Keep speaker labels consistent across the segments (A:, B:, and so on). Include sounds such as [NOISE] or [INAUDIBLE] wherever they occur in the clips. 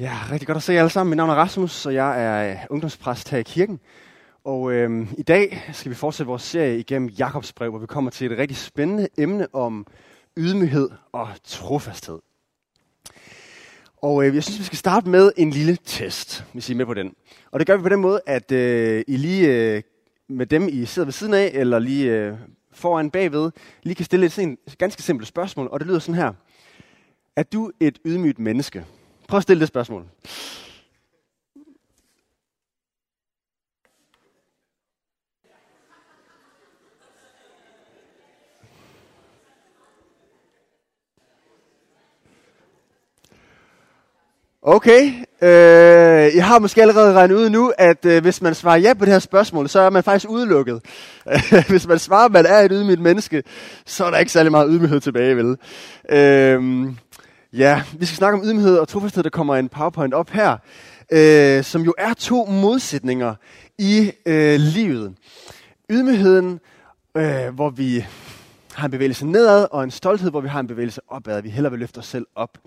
A: Ja, rigtig godt at se jer alle sammen. Mit navn er Rasmus, og jeg er øh, ungdomspræst her i kirken. Og øhm, i dag skal vi fortsætte vores serie igennem Jakobs brev, hvor vi kommer til et rigtig spændende emne om ydmyghed og trofasthed. Og øh, jeg synes, vi skal starte med en lille test, hvis I er med på den. Og det gør vi på den måde, at øh, I lige øh, med dem, I sidder ved siden af, eller lige øh, foran bagved, lige kan stille et, et ganske simpelt spørgsmål, og det lyder sådan her. Er du et ydmygt menneske? Prøv at stille det spørgsmål. Okay, øh, jeg har måske allerede regnet ud nu, at øh, hvis man svarer ja på det her spørgsmål, så er man faktisk udelukket. [LAUGHS] hvis man svarer, at man er et ydmygt menneske, så er der ikke særlig meget ydmyghed tilbage, vel? Øh, Ja, vi skal snakke om ydmyghed og trofasthed. Der kommer en powerpoint op her, øh, som jo er to modsætninger i øh, livet. Ydmygheden, øh, hvor vi har en bevægelse nedad, og en stolthed, hvor vi har en bevægelse opad. Vi heller vil løfte os selv op.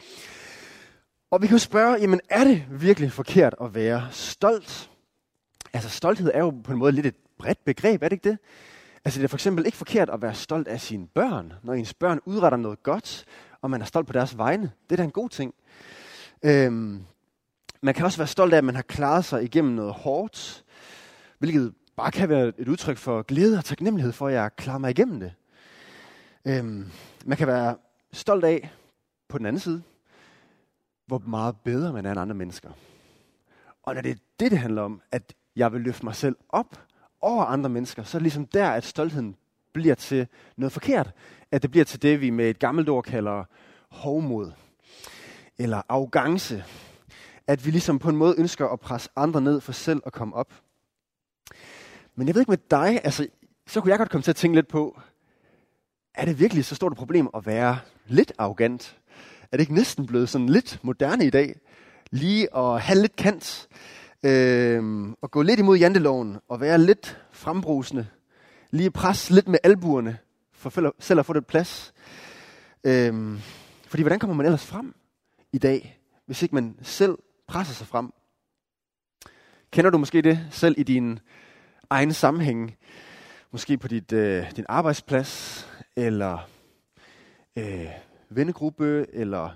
A: Og vi kan jo spørge, jamen er det virkelig forkert at være stolt? Altså stolthed er jo på en måde lidt et bredt begreb, er det ikke det? Altså det er for eksempel ikke forkert at være stolt af sine børn, når ens børn udretter noget godt, og man er stolt på deres vegne. Det er da en god ting. Øhm, man kan også være stolt af, at man har klaret sig igennem noget hårdt, hvilket bare kan være et udtryk for glæde og taknemmelighed for, at jeg klarer mig igennem det. Øhm, man kan være stolt af, på den anden side, hvor meget bedre man er end andre mennesker. Og når det er det, det handler om, at jeg vil løfte mig selv op over andre mennesker, så er det ligesom der, at stoltheden bliver til noget forkert. At det bliver til det, vi med et gammelt ord kalder hovmod. Eller arrogance. At vi ligesom på en måde ønsker at presse andre ned for selv at komme op. Men jeg ved ikke med dig, altså, så kunne jeg godt komme til at tænke lidt på, er det virkelig så stort et problem at være lidt arrogant? Er det ikke næsten blevet sådan lidt moderne i dag? Lige at have lidt kant, øh, og gå lidt imod janteloven, og være lidt frembrusende, lige presse lidt med albuerne, for selv at få det plads. Øhm, fordi hvordan kommer man ellers frem i dag, hvis ikke man selv presser sig frem? Kender du måske det selv i din egen sammenhæng? Måske på dit, øh, din arbejdsplads, eller øh, vennegruppe, eller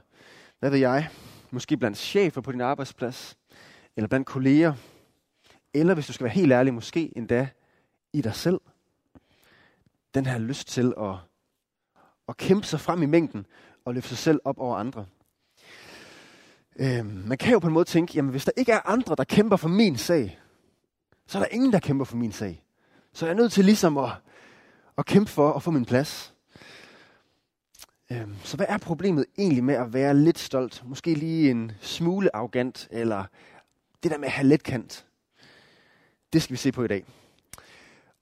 A: hvad ved jeg? Måske blandt chefer på din arbejdsplads, eller blandt kolleger. Eller hvis du skal være helt ærlig, måske endda i dig selv den her lyst til at, at kæmpe sig frem i mængden og løfte sig selv op over andre. Øhm, man kan jo på en måde tænke, jamen hvis der ikke er andre, der kæmper for min sag, så er der ingen, der kæmper for min sag. Så jeg er nødt til ligesom at, at kæmpe for at få min plads. Øhm, så hvad er problemet egentlig med at være lidt stolt? Måske lige en smule arrogant, eller det der med at have let kant. Det skal vi se på i dag.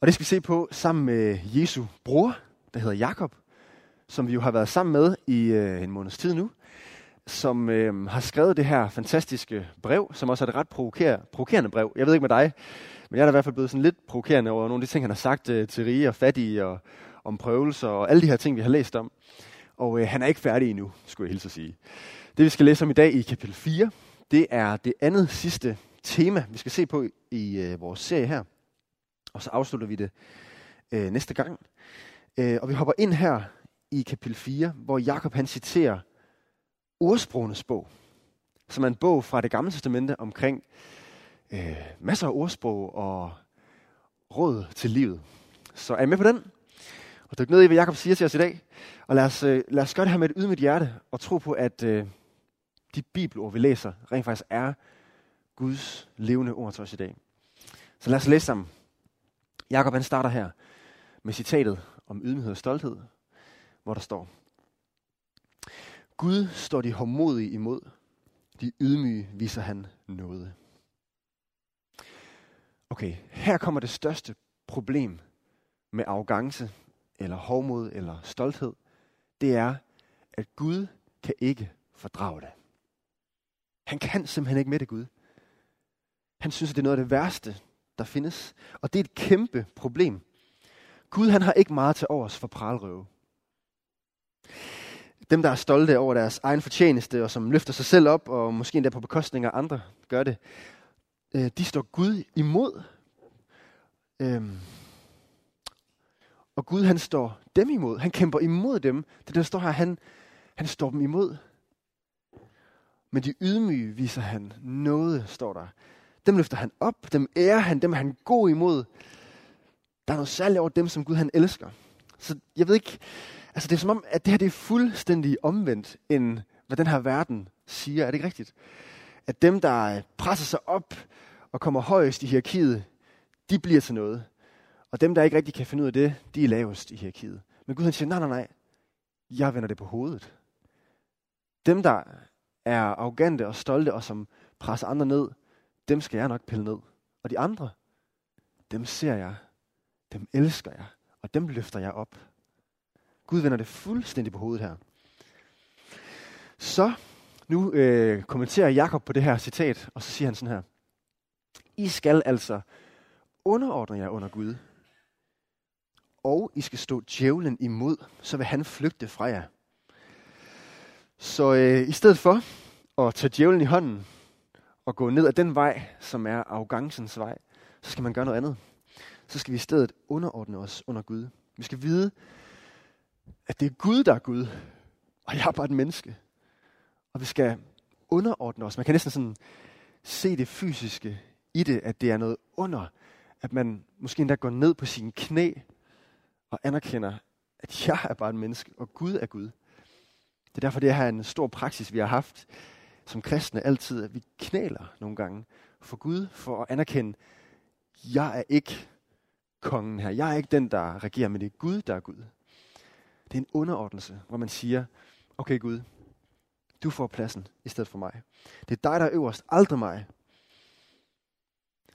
A: Og det skal vi se på sammen med Jesu bror, der hedder Jakob, som vi jo har været sammen med i øh, en måneds tid nu, som øh, har skrevet det her fantastiske brev, som også er et ret provoker- provokerende brev. Jeg ved ikke med dig, men jeg er da i hvert fald blevet sådan lidt provokerende over nogle af de ting, han har sagt øh, til rige og fattige, og om prøvelser, og alle de her ting, vi har læst om. Og øh, han er ikke færdig endnu, skulle jeg hilse at sige. Det, vi skal læse om i dag i kapitel 4, det er det andet sidste tema, vi skal se på i øh, vores serie her. Og så afslutter vi det øh, næste gang. Øh, og vi hopper ind her i kapitel 4, hvor Jakob han citerer ordsprogenes bog, som er en bog fra det gamle testamente omkring øh, masser af ordsprog og råd til livet. Så er I med på den? Og dyk ned i, hvad Jakob siger til os i dag. Og lad os, øh, lad os gøre det her med et ydmygt hjerte, og tro på, at øh, de bibelord, vi læser, rent faktisk er Guds levende ord til os i dag. Så lad os læse sammen. Jakob han starter her med citatet om ydmyghed og stolthed, hvor der står, Gud står de hårdmodige imod, de ydmyge viser han noget. Okay, her kommer det største problem med arrogance, eller hovmod, eller stolthed. Det er, at Gud kan ikke fordrage det. Han kan simpelthen ikke med det, Gud. Han synes, at det er noget af det værste, der findes. Og det er et kæmpe problem. Gud han har ikke meget til overs for pralrøve. Dem, der er stolte over deres egen fortjeneste, og som løfter sig selv op, og måske endda på bekostning af andre gør det, øh, de står Gud imod. Øhm, og Gud, han står dem imod. Han kæmper imod dem. Det der står her, han, han står dem imod. Men de ydmyge viser han noget, står der. Dem løfter han op, dem ærer han, dem er han god imod. Der er noget særligt over dem, som Gud han elsker. Så jeg ved ikke, altså det er som om, at det her det er fuldstændig omvendt, end hvad den her verden siger. Er det ikke rigtigt? At dem, der presser sig op og kommer højest i hierarkiet, de bliver til noget. Og dem, der ikke rigtig kan finde ud af det, de er lavest i hierarkiet. Men Gud han siger, nej, nej, nej, jeg vender det på hovedet. Dem, der er arrogante og stolte og som presser andre ned, dem skal jeg nok pille ned. Og de andre, dem ser jeg, dem elsker jeg, og dem løfter jeg op. Gud vender det fuldstændig på hovedet her. Så nu øh, kommenterer Jakob på det her citat, og så siger han sådan her. I skal altså underordne jer under Gud, og I skal stå djævlen imod, så vil han flygte fra jer. Så øh, i stedet for at tage djævlen i hånden at gå ned ad den vej, som er arrogancens vej, så skal man gøre noget andet. Så skal vi i stedet underordne os under Gud. Vi skal vide, at det er Gud, der er Gud, og jeg er bare et menneske. Og vi skal underordne os. Man kan næsten sådan se det fysiske i det, at det er noget under, at man måske endda går ned på sine knæ og anerkender, at jeg er bare et menneske, og Gud er Gud. Det er derfor, det her er en stor praksis, vi har haft som kristne altid, at vi knæler nogle gange for Gud, for at anerkende, jeg er ikke kongen her. Jeg er ikke den, der regerer, men det er Gud, der er Gud. Det er en underordnelse, hvor man siger, okay Gud, du får pladsen i stedet for mig. Det er dig, der er øverst, aldrig mig.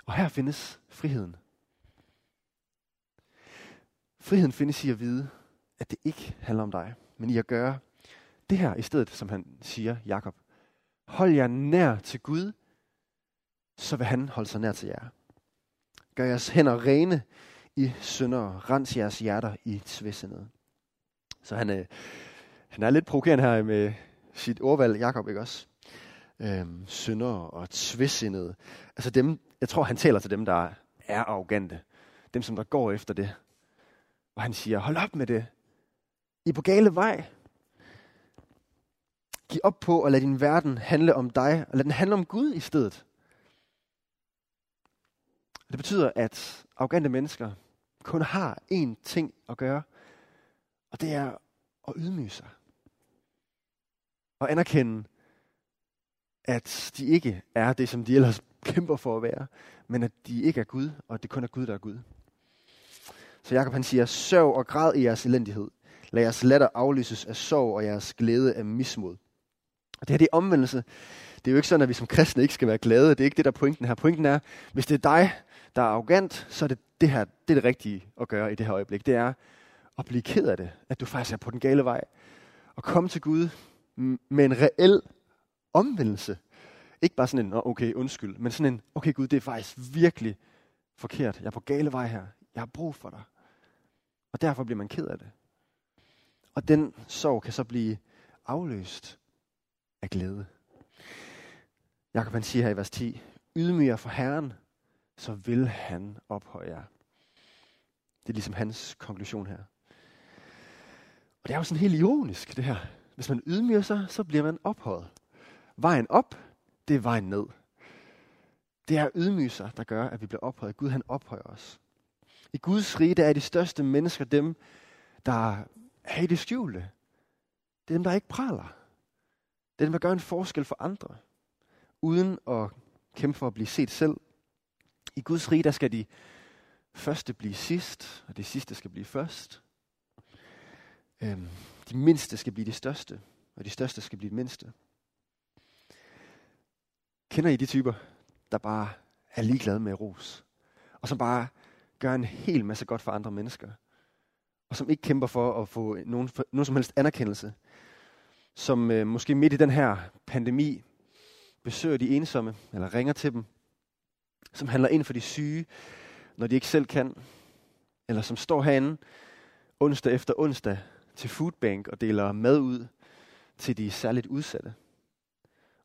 A: Og her findes friheden. Friheden findes i at vide, at det ikke handler om dig, men i at gøre det her i stedet, som han siger, Jakob. Hold jer nær til Gud, så vil han holde sig nær til jer. Gør jeres hænder rene i synder, rens jeres hjerter i tvæssindet. Så han, øh, han er lidt provokerende her med sit ordvalg, Jakob, ikke også? Øhm, synder og tvæssindet. Altså dem, jeg tror, han taler til dem, der er arrogante. Dem, som der går efter det. Og han siger, hold op med det. I er på gale vej. Giv op på at lade din verden handle om dig, og lad den handle om Gud i stedet. Det betyder, at arrogante mennesker kun har én ting at gøre, og det er at ydmyge sig. Og anerkende, at de ikke er det, som de ellers [LAUGHS] kæmper for at være, men at de ikke er Gud, og at det kun er Gud, der er Gud. Så Jakob han siger, sørg og græd i jeres elendighed. Lad jeres latter aflyses af sorg og jeres glæde af mismod. Og det her det er omvendelse. Det er jo ikke sådan, at vi som kristne ikke skal være glade. Det er ikke det, der er pointen her. Pointen er, hvis det er dig, der er arrogant, så er det det her, det er det rigtige at gøre i det her øjeblik. Det er at blive ked af det, at du faktisk er på den gale vej. Og komme til Gud med en reel omvendelse. Ikke bare sådan en, okay, undskyld, men sådan en, okay Gud, det er faktisk virkelig forkert. Jeg er på gale vej her. Jeg har brug for dig. Og derfor bliver man ked af det. Og den sorg kan så blive afløst af glæde. Jakob han siger her i vers 10, ydmyger for Herren, så vil han ophøje jer. Det er ligesom hans konklusion her. Og det er jo sådan helt ironisk, det her. Hvis man ydmyger sig, så bliver man ophøjet. Vejen op, det er vejen ned. Det er ydmyge der gør, at vi bliver ophøjet. Gud han ophøjer os. I Guds rige, der er de største mennesker dem, der er i det skjulte. Det er dem, der ikke praler. Det er dem, der gør en forskel for andre, uden at kæmpe for at blive set selv. I Guds rige, der skal de første blive sidst, og det sidste skal blive først. Øhm, de mindste skal blive de største, og de største skal blive de mindste. Kender I de typer, der bare er ligeglade med ros? Og som bare gør en hel masse godt for andre mennesker? Og som ikke kæmper for at få nogen, nogen som helst anerkendelse? Som øh, måske midt i den her pandemi besøger de ensomme, eller ringer til dem. Som handler ind for de syge, når de ikke selv kan. Eller som står herinde onsdag efter onsdag til Foodbank og deler mad ud til de særligt udsatte.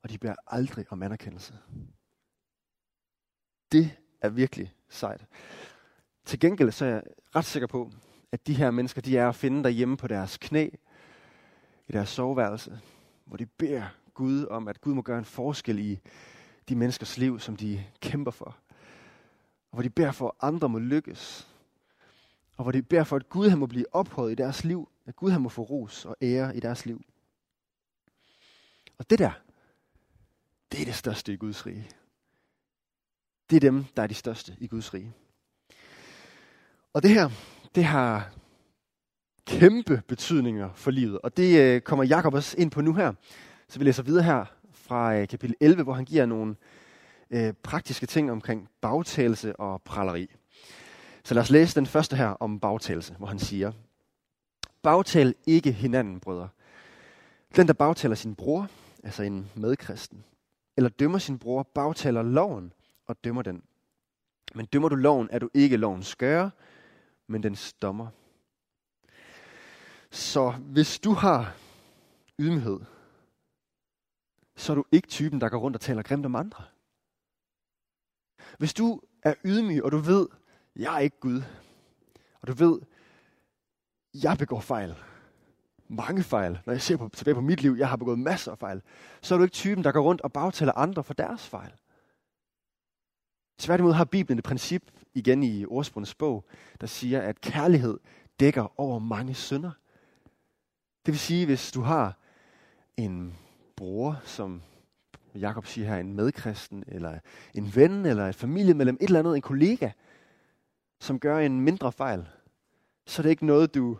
A: Og de bærer aldrig om anerkendelse. Det er virkelig sejt. Til gengæld så er jeg ret sikker på, at de her mennesker, de er at finde derhjemme på deres knæ, i deres soveværelse, hvor de beder Gud om, at Gud må gøre en forskel i de menneskers liv, som de kæmper for. Og hvor de beder for, at andre må lykkes. Og hvor de beder for, at Gud han må blive ophøjet i deres liv. At Gud han må få ros og ære i deres liv. Og det der, det er det største i Guds rige. Det er dem, der er de største i Guds rige. Og det her, det har kæmpe betydninger for livet. Og det øh, kommer Jakob også ind på nu her. Så vi læser videre her fra øh, kapitel 11, hvor han giver nogle øh, praktiske ting omkring bagtagelse og praleri. Så lad os læse den første her om bagtagelse, hvor han siger, Bagtal ikke hinanden, brødre. Den, der bagtaler sin bror, altså en medkristen, eller dømmer sin bror, bagtaler loven og dømmer den. Men dømmer du loven, er du ikke lovens skøre, men den dommer. Så hvis du har ydmyghed, så er du ikke typen, der går rundt og taler grimt om andre. Hvis du er ydmyg, og du ved, jeg er ikke Gud, og du ved, jeg begår fejl, mange fejl, når jeg ser på, tilbage på mit liv, jeg har begået masser af fejl, så er du ikke typen, der går rundt og bagtaler andre for deres fejl. Tværtimod har Bibelen et princip, igen i ordsprungens bog, der siger, at kærlighed dækker over mange synder. Det vil sige, hvis du har en bror, som Jakob siger her, en medkristen, eller en ven, eller et familiemedlem, et eller andet, en kollega, som gør en mindre fejl, så er det ikke noget, du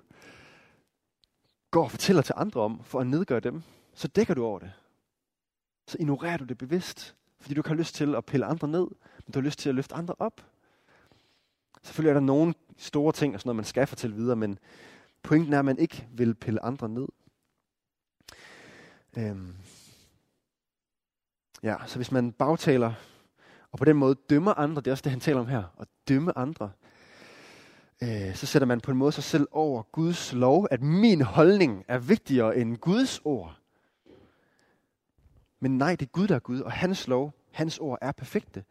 A: går og fortæller til andre om, for at nedgøre dem. Så dækker du over det. Så ignorerer du det bevidst, fordi du ikke har lyst til at pille andre ned, men du har lyst til at løfte andre op. Selvfølgelig er der nogle store ting og sådan noget, man skal fortælle videre, men pointen er, at man ikke vil pille andre ned. Øhm. Ja, så hvis man bagtaler, og på den måde dømmer andre, det er også det, han taler om her, at dømme andre, øh, så sætter man på en måde sig selv over Guds lov, at min holdning er vigtigere end Guds ord. Men nej, det er Gud, der er Gud, og hans lov, hans ord er perfekte.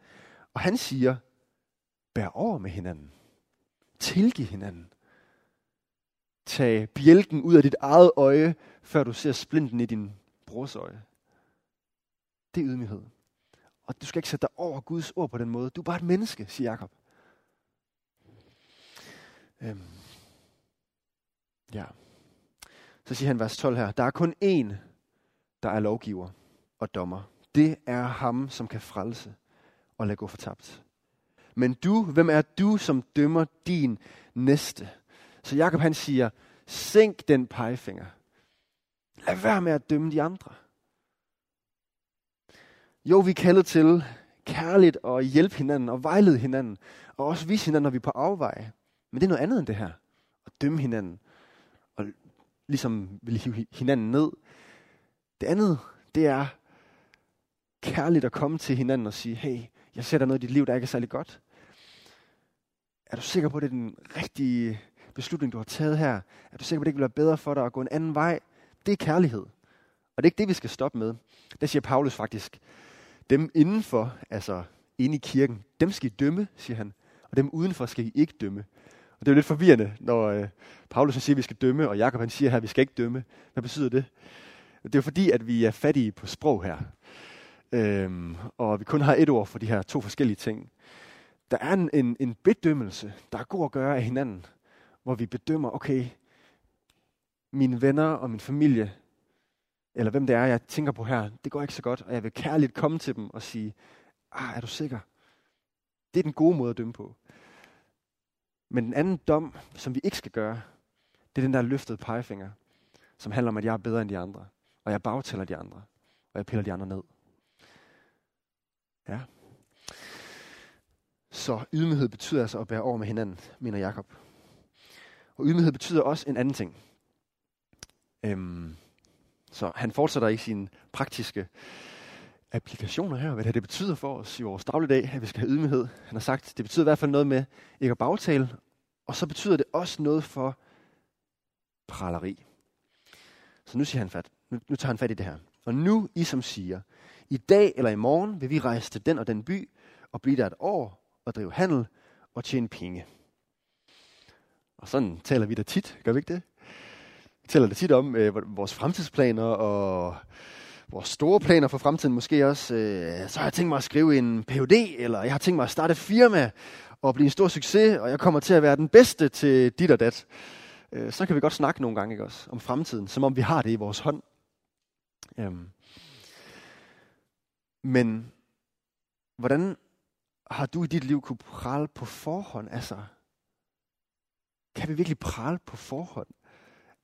A: Og han siger, bær over med hinanden. Tilgiv hinanden. Tag bjælken ud af dit eget øje, før du ser splinten i din brors øje. Det er ydmyghed. Og du skal ikke sætte dig over Guds ord på den måde. Du er bare et menneske, siger Jakob. Øhm. Ja. Så siger han vers 12 her. Der er kun én, der er lovgiver og dommer. Det er ham, som kan frelse og lade gå fortabt. Men du, hvem er du, som dømmer din næste? Så Jakob han siger, sænk den pegefinger. Lad være med at dømme de andre. Jo, vi kalder til kærligt at hjælpe hinanden og vejlede hinanden, og også vise hinanden, når vi er på afveje. Men det er noget andet end det her. At dømme hinanden, og ligesom vil hive hinanden ned. Det andet, det er kærligt at komme til hinanden og sige, hey, jeg ser der noget i dit liv, der ikke er særlig godt. Er du sikker på, at det er den rigtige beslutning, du har taget her? Er du sikker på, at det ikke vil være bedre for dig at gå en anden vej? Det er kærlighed. Og det er ikke det, vi skal stoppe med. Der siger Paulus faktisk, dem indenfor, altså inde i kirken, dem skal I dømme, siger han. Og dem udenfor skal I ikke dømme. Og det er jo lidt forvirrende, når øh, Paulus siger, at vi skal dømme, og Jakob han siger her, at vi skal ikke dømme. Hvad betyder det? Det er jo fordi, at vi er fattige på sprog her. Øhm, og vi kun har et ord for de her to forskellige ting. Der er en, en, en bedømmelse, der er god at gøre af hinanden, hvor vi bedømmer, okay, mine venner og min familie, eller hvem det er, jeg tænker på her, det går ikke så godt, og jeg vil kærligt komme til dem og sige, ah, er du sikker? Det er den gode måde at dømme på. Men den anden dom, som vi ikke skal gøre, det er den der løftede pegefinger, som handler om, at jeg er bedre end de andre, og jeg bagtæller de andre, og jeg piller de andre ned. Ja. Så ydmyghed betyder altså at bære over med hinanden, mener Jakob. Og ydmyghed betyder også en anden ting. Øhm, så han fortsætter i sine praktiske applikationer her, hvad det betyder for os i vores dagligdag, at vi skal have ydmyghed. Han har sagt, det betyder i hvert fald noget med ikke at bagtale, og så betyder det også noget for praleri. Så nu siger han fat, nu, nu tager han fat i det her. Og nu, I som siger, i dag eller i morgen vil vi rejse til den og den by, og blive der et år, og drive handel og tjene penge. Og sådan taler vi da tit, gør vi ikke det? Vi taler da tit om øh, vores fremtidsplaner og vores store planer for fremtiden måske også. Øh, så har jeg tænkt mig at skrive en Ph.D., eller jeg har tænkt mig at starte et firma og blive en stor succes, og jeg kommer til at være den bedste til dit og dat. Øh, så kan vi godt snakke nogle gange ikke også, om fremtiden, som om vi har det i vores hånd. Øhm. Men hvordan har du i dit liv kunne prale på forhånd? Altså, kan vi virkelig prale på forhånd?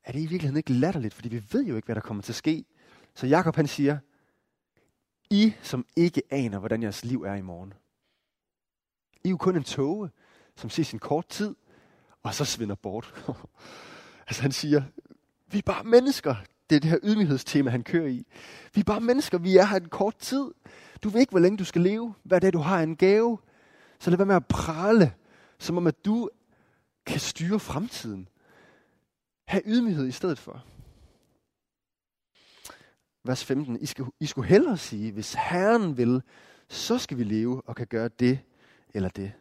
A: Er det i virkeligheden ikke latterligt? Fordi vi ved jo ikke, hvad der kommer til at ske. Så Jakob han siger, I som ikke aner, hvordan jeres liv er i morgen. I er jo kun en tåge, som ses sin kort tid, og så svinder bort. [LAUGHS] altså han siger, vi er bare mennesker. Det er det her ydmyghedstema, han kører i. Vi er bare mennesker, vi er her en kort tid. Du ved ikke, hvor længe du skal leve. Hvad det er, du har en gave. Så lad være med at prale, som om at du kan styre fremtiden. Ha' ydmyghed i stedet for. Vers 15. I, skal, I skulle hellere sige, hvis Herren vil, så skal vi leve og kan gøre det eller det.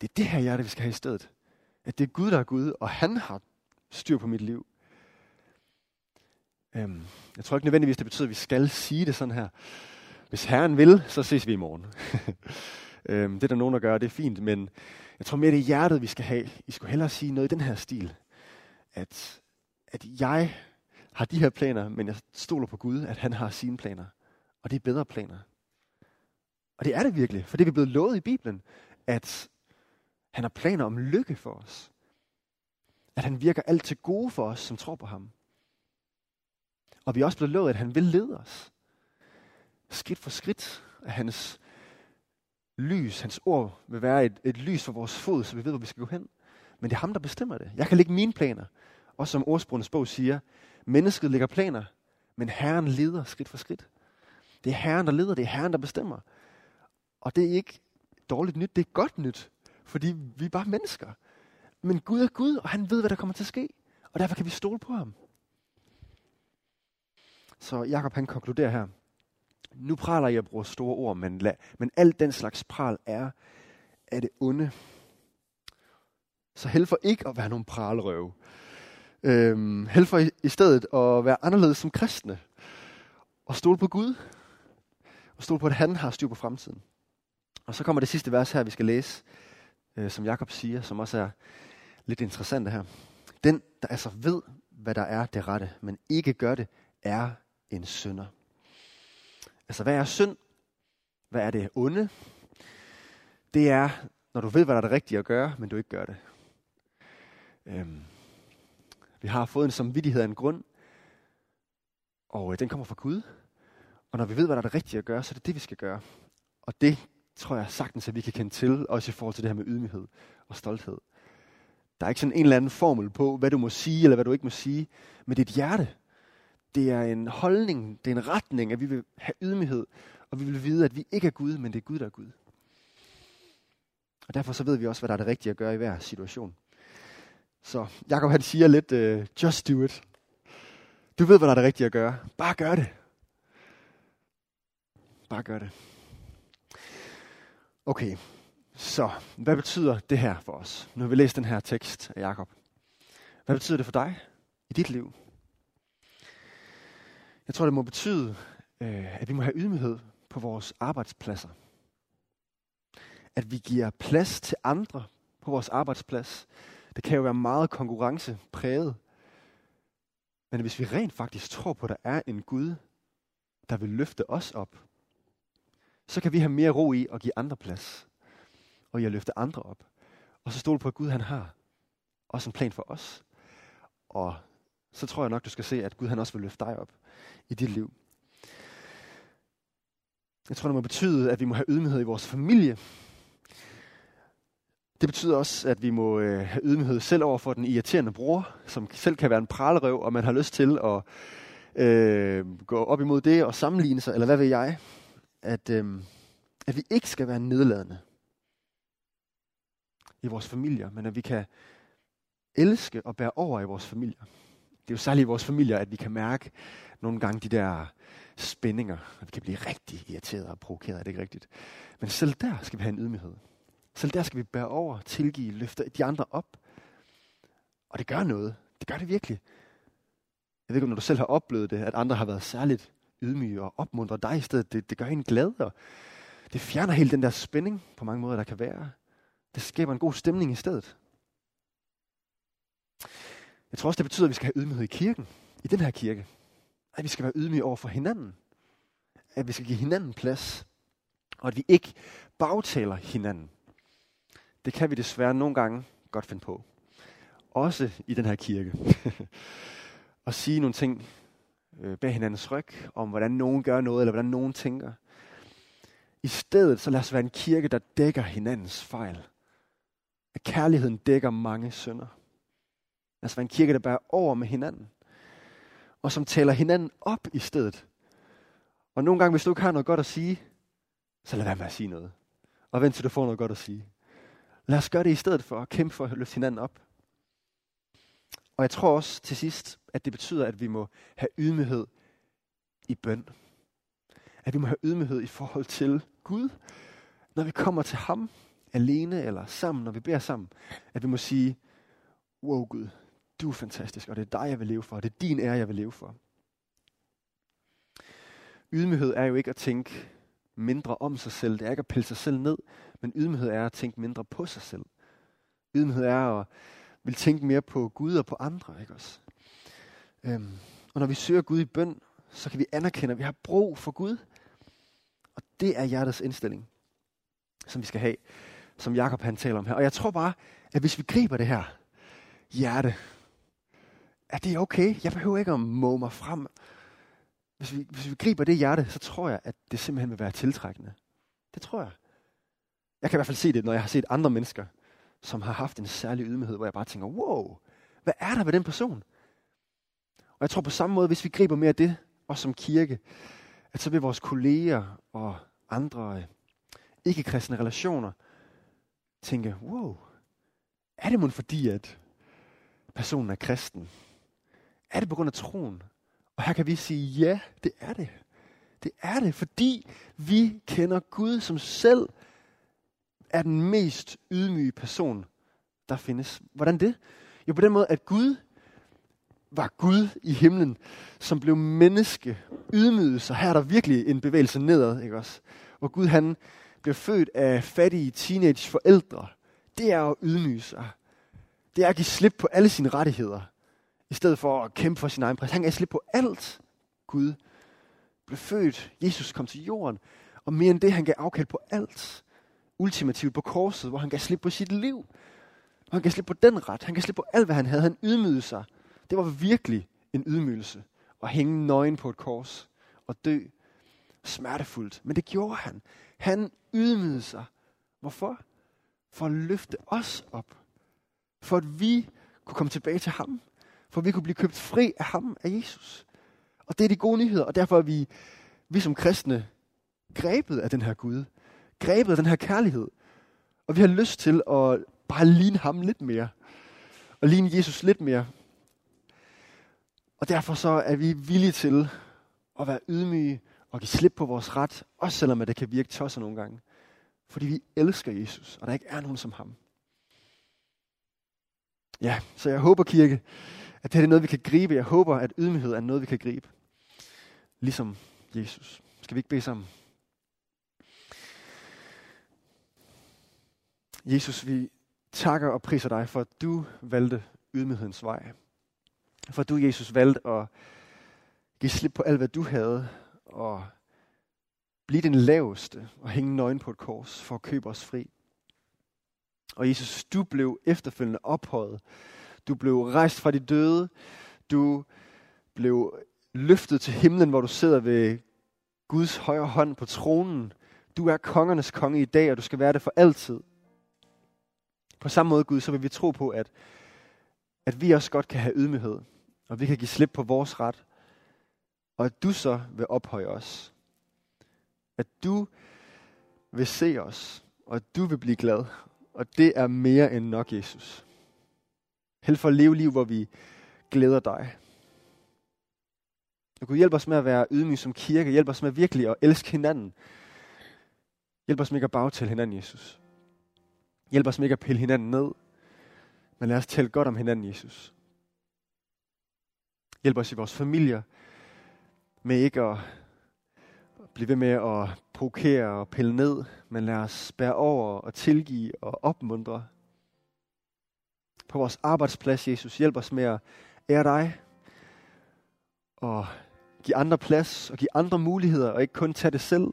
A: Det er det her hjerte, vi skal have i stedet. At det er Gud, der er Gud, og han har styr på mit liv. Øhm, jeg tror ikke nødvendigvis, det betyder, at vi skal sige det sådan her. Hvis Herren vil, så ses vi i morgen. [LAUGHS] øhm, det er der nogen, der gør, det er fint, men jeg tror mere, det er hjertet, vi skal have. I skulle hellere sige noget i den her stil. At, at jeg har de her planer, men jeg stoler på Gud, at han har sine planer. Og det er bedre planer. Og det er det virkelig, for det er vi blevet lovet i Bibelen, at han har planer om lykke for os. At han virker alt til gode for os, som tror på ham. Og vi er også blevet lovet, at han vil lede os. Skridt for skridt af hans lys, hans ord vil være et, et lys for vores fod, så vi ved, hvor vi skal gå hen. Men det er ham, der bestemmer det. Jeg kan lægge mine planer. Og som ordsprogenes bog siger, mennesket lægger planer, men Herren leder skridt for skridt. Det er Herren, der leder, det er Herren, der bestemmer. Og det er ikke dårligt nyt, det er godt nyt, fordi vi er bare mennesker. Men Gud er Gud, og han ved, hvad der kommer til at ske. Og derfor kan vi stole på ham. Så Jakob han konkluderer her. Nu praler jeg bruger store ord, men, la, men alt den slags pral er af det onde. Så held for ikke at være nogen pralrøve. Øhm, held for i, i stedet at være anderledes som kristne. Og stole på Gud. Og stole på, at han har styr på fremtiden. Og så kommer det sidste vers her, vi skal læse, øh, som Jakob siger, som også er lidt interessant her. Den, der altså ved, hvad der er det rette, men ikke gør det, er en synder. Altså, hvad er synd? Hvad er det onde? Det er, når du ved, hvad der er det rigtige at gøre, men du ikke gør det. Øhm, vi har fået en samvittighed af en grund, og øh, den kommer fra Gud. Og når vi ved, hvad der er det rigtige at gøre, så er det det, vi skal gøre. Og det tror jeg sagtens, at vi kan kende til, også i forhold til det her med ydmyghed og stolthed. Der er ikke sådan en eller anden formel på, hvad du må sige, eller hvad du ikke må sige, men det er hjerte. Det er en holdning, det er en retning, at vi vil have ydmyghed, og vi vil vide, at vi ikke er Gud, men det er Gud, der er Gud. Og derfor så ved vi også, hvad der er det rigtige at gøre i hver situation. Så Jacob han siger lidt, uh, just do it. Du ved, hvad der er det rigtige at gøre. Bare gør det. Bare gør det. Okay, så hvad betyder det her for os? Nu har vi læst den her tekst af Jakob. Hvad betyder det for dig i dit liv? Jeg tror, det må betyde, øh, at vi må have ydmyghed på vores arbejdspladser. At vi giver plads til andre på vores arbejdsplads. Det kan jo være meget konkurrencepræget. Men hvis vi rent faktisk tror på, at der er en Gud, der vil løfte os op, så kan vi have mere ro i at give andre plads. Og i at løfte andre op. Og så stole på, at Gud han har også en plan for os. Og så tror jeg nok, du skal se, at Gud han også vil løfte dig op i dit liv. Jeg tror, det må betyde, at vi må have ydmyghed i vores familie. Det betyder også, at vi må øh, have ydmyghed selv over for den irriterende bror, som selv kan være en pralerøv, og man har lyst til at øh, gå op imod det og sammenligne sig, eller hvad ved jeg at, øh, at vi ikke skal være nedladende i vores familier, men at vi kan elske og bære over i vores familier. Det er jo særligt i vores familier, at vi kan mærke nogle gange de der spændinger, og vi kan blive rigtig irriteret og provokeret, er det ikke rigtigt? Men selv der skal vi have en ydmyghed. Selv der skal vi bære over, tilgive, løfte de andre op. Og det gør noget. Det gør det virkelig. Jeg ved ikke, om når du selv har oplevet det, at andre har været særligt ydmyge og opmuntrer dig i stedet. Det, det gør en glad, og det fjerner helt den der spænding på mange måder, der kan være. Det skaber en god stemning i stedet. Jeg tror også, det betyder, at vi skal have ydmyghed i kirken. I den her kirke. At vi skal være ydmyge over for hinanden. At vi skal give hinanden plads. Og at vi ikke bagtaler hinanden. Det kan vi desværre nogle gange godt finde på. Også i den her kirke. [LAUGHS] at sige nogle ting øh, bag hinandens ryg, om hvordan nogen gør noget, eller hvordan nogen tænker. I stedet så lad os være en kirke, der dækker hinandens fejl. At kærligheden dækker mange synder. Lad os være en kirke, der bærer over med hinanden. Og som taler hinanden op i stedet. Og nogle gange, hvis du ikke har noget godt at sige, så lad være med at sige noget. Og vent til du får noget godt at sige. Lad os gøre det i stedet for at kæmpe for at løfte hinanden op. Og jeg tror også til sidst, at det betyder, at vi må have ydmyghed i bøn. At vi må have ydmyghed i forhold til Gud, når vi kommer til ham alene eller sammen, når vi beder sammen. At vi må sige, wow Gud, du er fantastisk, og det er dig, jeg vil leve for, og det er din ære, jeg vil leve for. Ydmyghed er jo ikke at tænke mindre om sig selv, det er ikke at pille sig selv ned, men ydmyghed er at tænke mindre på sig selv. Ydmyghed er at vil tænke mere på Gud og på andre, ikke også? Øhm, og når vi søger Gud i bøn, så kan vi anerkende, at vi har brug for Gud. Og det er hjertets indstilling, som vi skal have, som Jakob han taler om her. Og jeg tror bare, at hvis vi griber det her hjerte, at det er okay. Jeg behøver ikke at må mig frem. Hvis vi, hvis vi griber det hjerte, så tror jeg, at det simpelthen vil være tiltrækkende. Det tror jeg. Jeg kan i hvert fald se det, når jeg har set andre mennesker, som har haft en særlig ydmyghed, hvor jeg bare tænker, wow, hvad er der ved den person? Og jeg tror på samme måde, hvis vi griber mere af det, og som kirke, at så vil vores kolleger og andre øh, ikke-kristne relationer tænke, wow, er det måske fordi, at personen er kristen? Er det på grund af troen? Og her kan vi sige, ja, det er det. Det er det, fordi vi kender Gud, som selv er den mest ydmyge person, der findes. Hvordan det? Jo, på den måde, at Gud var Gud i himlen, som blev menneske, ydmyget sig. Her er der virkelig en bevægelse nedad, ikke også? Hvor Gud han blev født af fattige teenage forældre. Det er at ydmyge sig. Det er at give slip på alle sine rettigheder, i stedet for at kæmpe for sin egen præst. Han gav slip på alt. Gud blev født. Jesus kom til jorden. Og mere end det, han gav afkald på alt ultimativt på korset, hvor han gav slip på sit liv. Hvor han gav slip på den ret. Han gav slip på alt, hvad han havde. Han ydmygede sig. Det var virkelig en ydmygelse. At hænge nøgen på et kors og dø smertefuldt. Men det gjorde han. Han ydmygede sig. Hvorfor? For at løfte os op. For at vi kunne komme tilbage til ham. For vi kunne blive købt fri af ham, af Jesus. Og det er de gode nyheder, og derfor er vi, vi som kristne grebet af den her Gud grebet af den her kærlighed. Og vi har lyst til at bare ligne ham lidt mere. Og ligne Jesus lidt mere. Og derfor så er vi villige til at være ydmyge og give slip på vores ret, også selvom det kan virke tosser nogle gange. Fordi vi elsker Jesus, og der ikke er nogen som ham. Ja, så jeg håber, kirke, at det er noget, vi kan gribe. Jeg håber, at ydmyghed er noget, vi kan gribe. Ligesom Jesus. Skal vi ikke bede sammen? Jesus, vi takker og priser dig, for at du valgte ydmyghedens vej. For at du, Jesus, valgte at give slip på alt, hvad du havde, og blive den laveste og hænge nøgen på et kors for at købe os fri. Og Jesus, du blev efterfølgende ophøjet. Du blev rejst fra de døde. Du blev løftet til himlen, hvor du sidder ved Guds højre hånd på tronen. Du er kongernes konge i dag, og du skal være det for altid. På samme måde, Gud, så vil vi tro på, at, at vi også godt kan have ydmyghed, og vi kan give slip på vores ret, og at du så vil ophøje os. At du vil se os, og at du vil blive glad. Og det er mere end nok, Jesus. Held for at leve liv, hvor vi glæder dig. Og Gud, hjælp os med at være ydmyg som kirke. Hjælp os med virkelig at elske hinanden. Hjælp os med ikke at bagtale hinanden, Jesus. Hjælp os med ikke at pille hinanden ned. Men lad os tale godt om hinanden, Jesus. Hjælp os i vores familier med ikke at blive ved med at provokere og pille ned, men lad os bære over og tilgive og opmuntre. På vores arbejdsplads, Jesus, hjælp os med at ære dig og give andre plads og give andre muligheder og ikke kun tage det selv.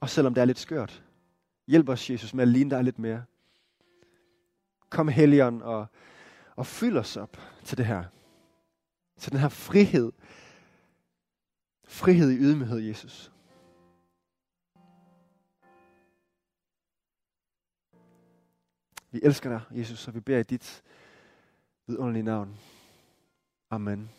A: Og selvom det er lidt skørt, hjælp os, Jesus, med at ligne dig lidt mere. Kom, Helligånd, og, og fyld os op til det her. Til den her frihed. Frihed i ydmyghed, Jesus. Vi elsker dig, Jesus, og vi beder i dit vidunderlige navn. Amen.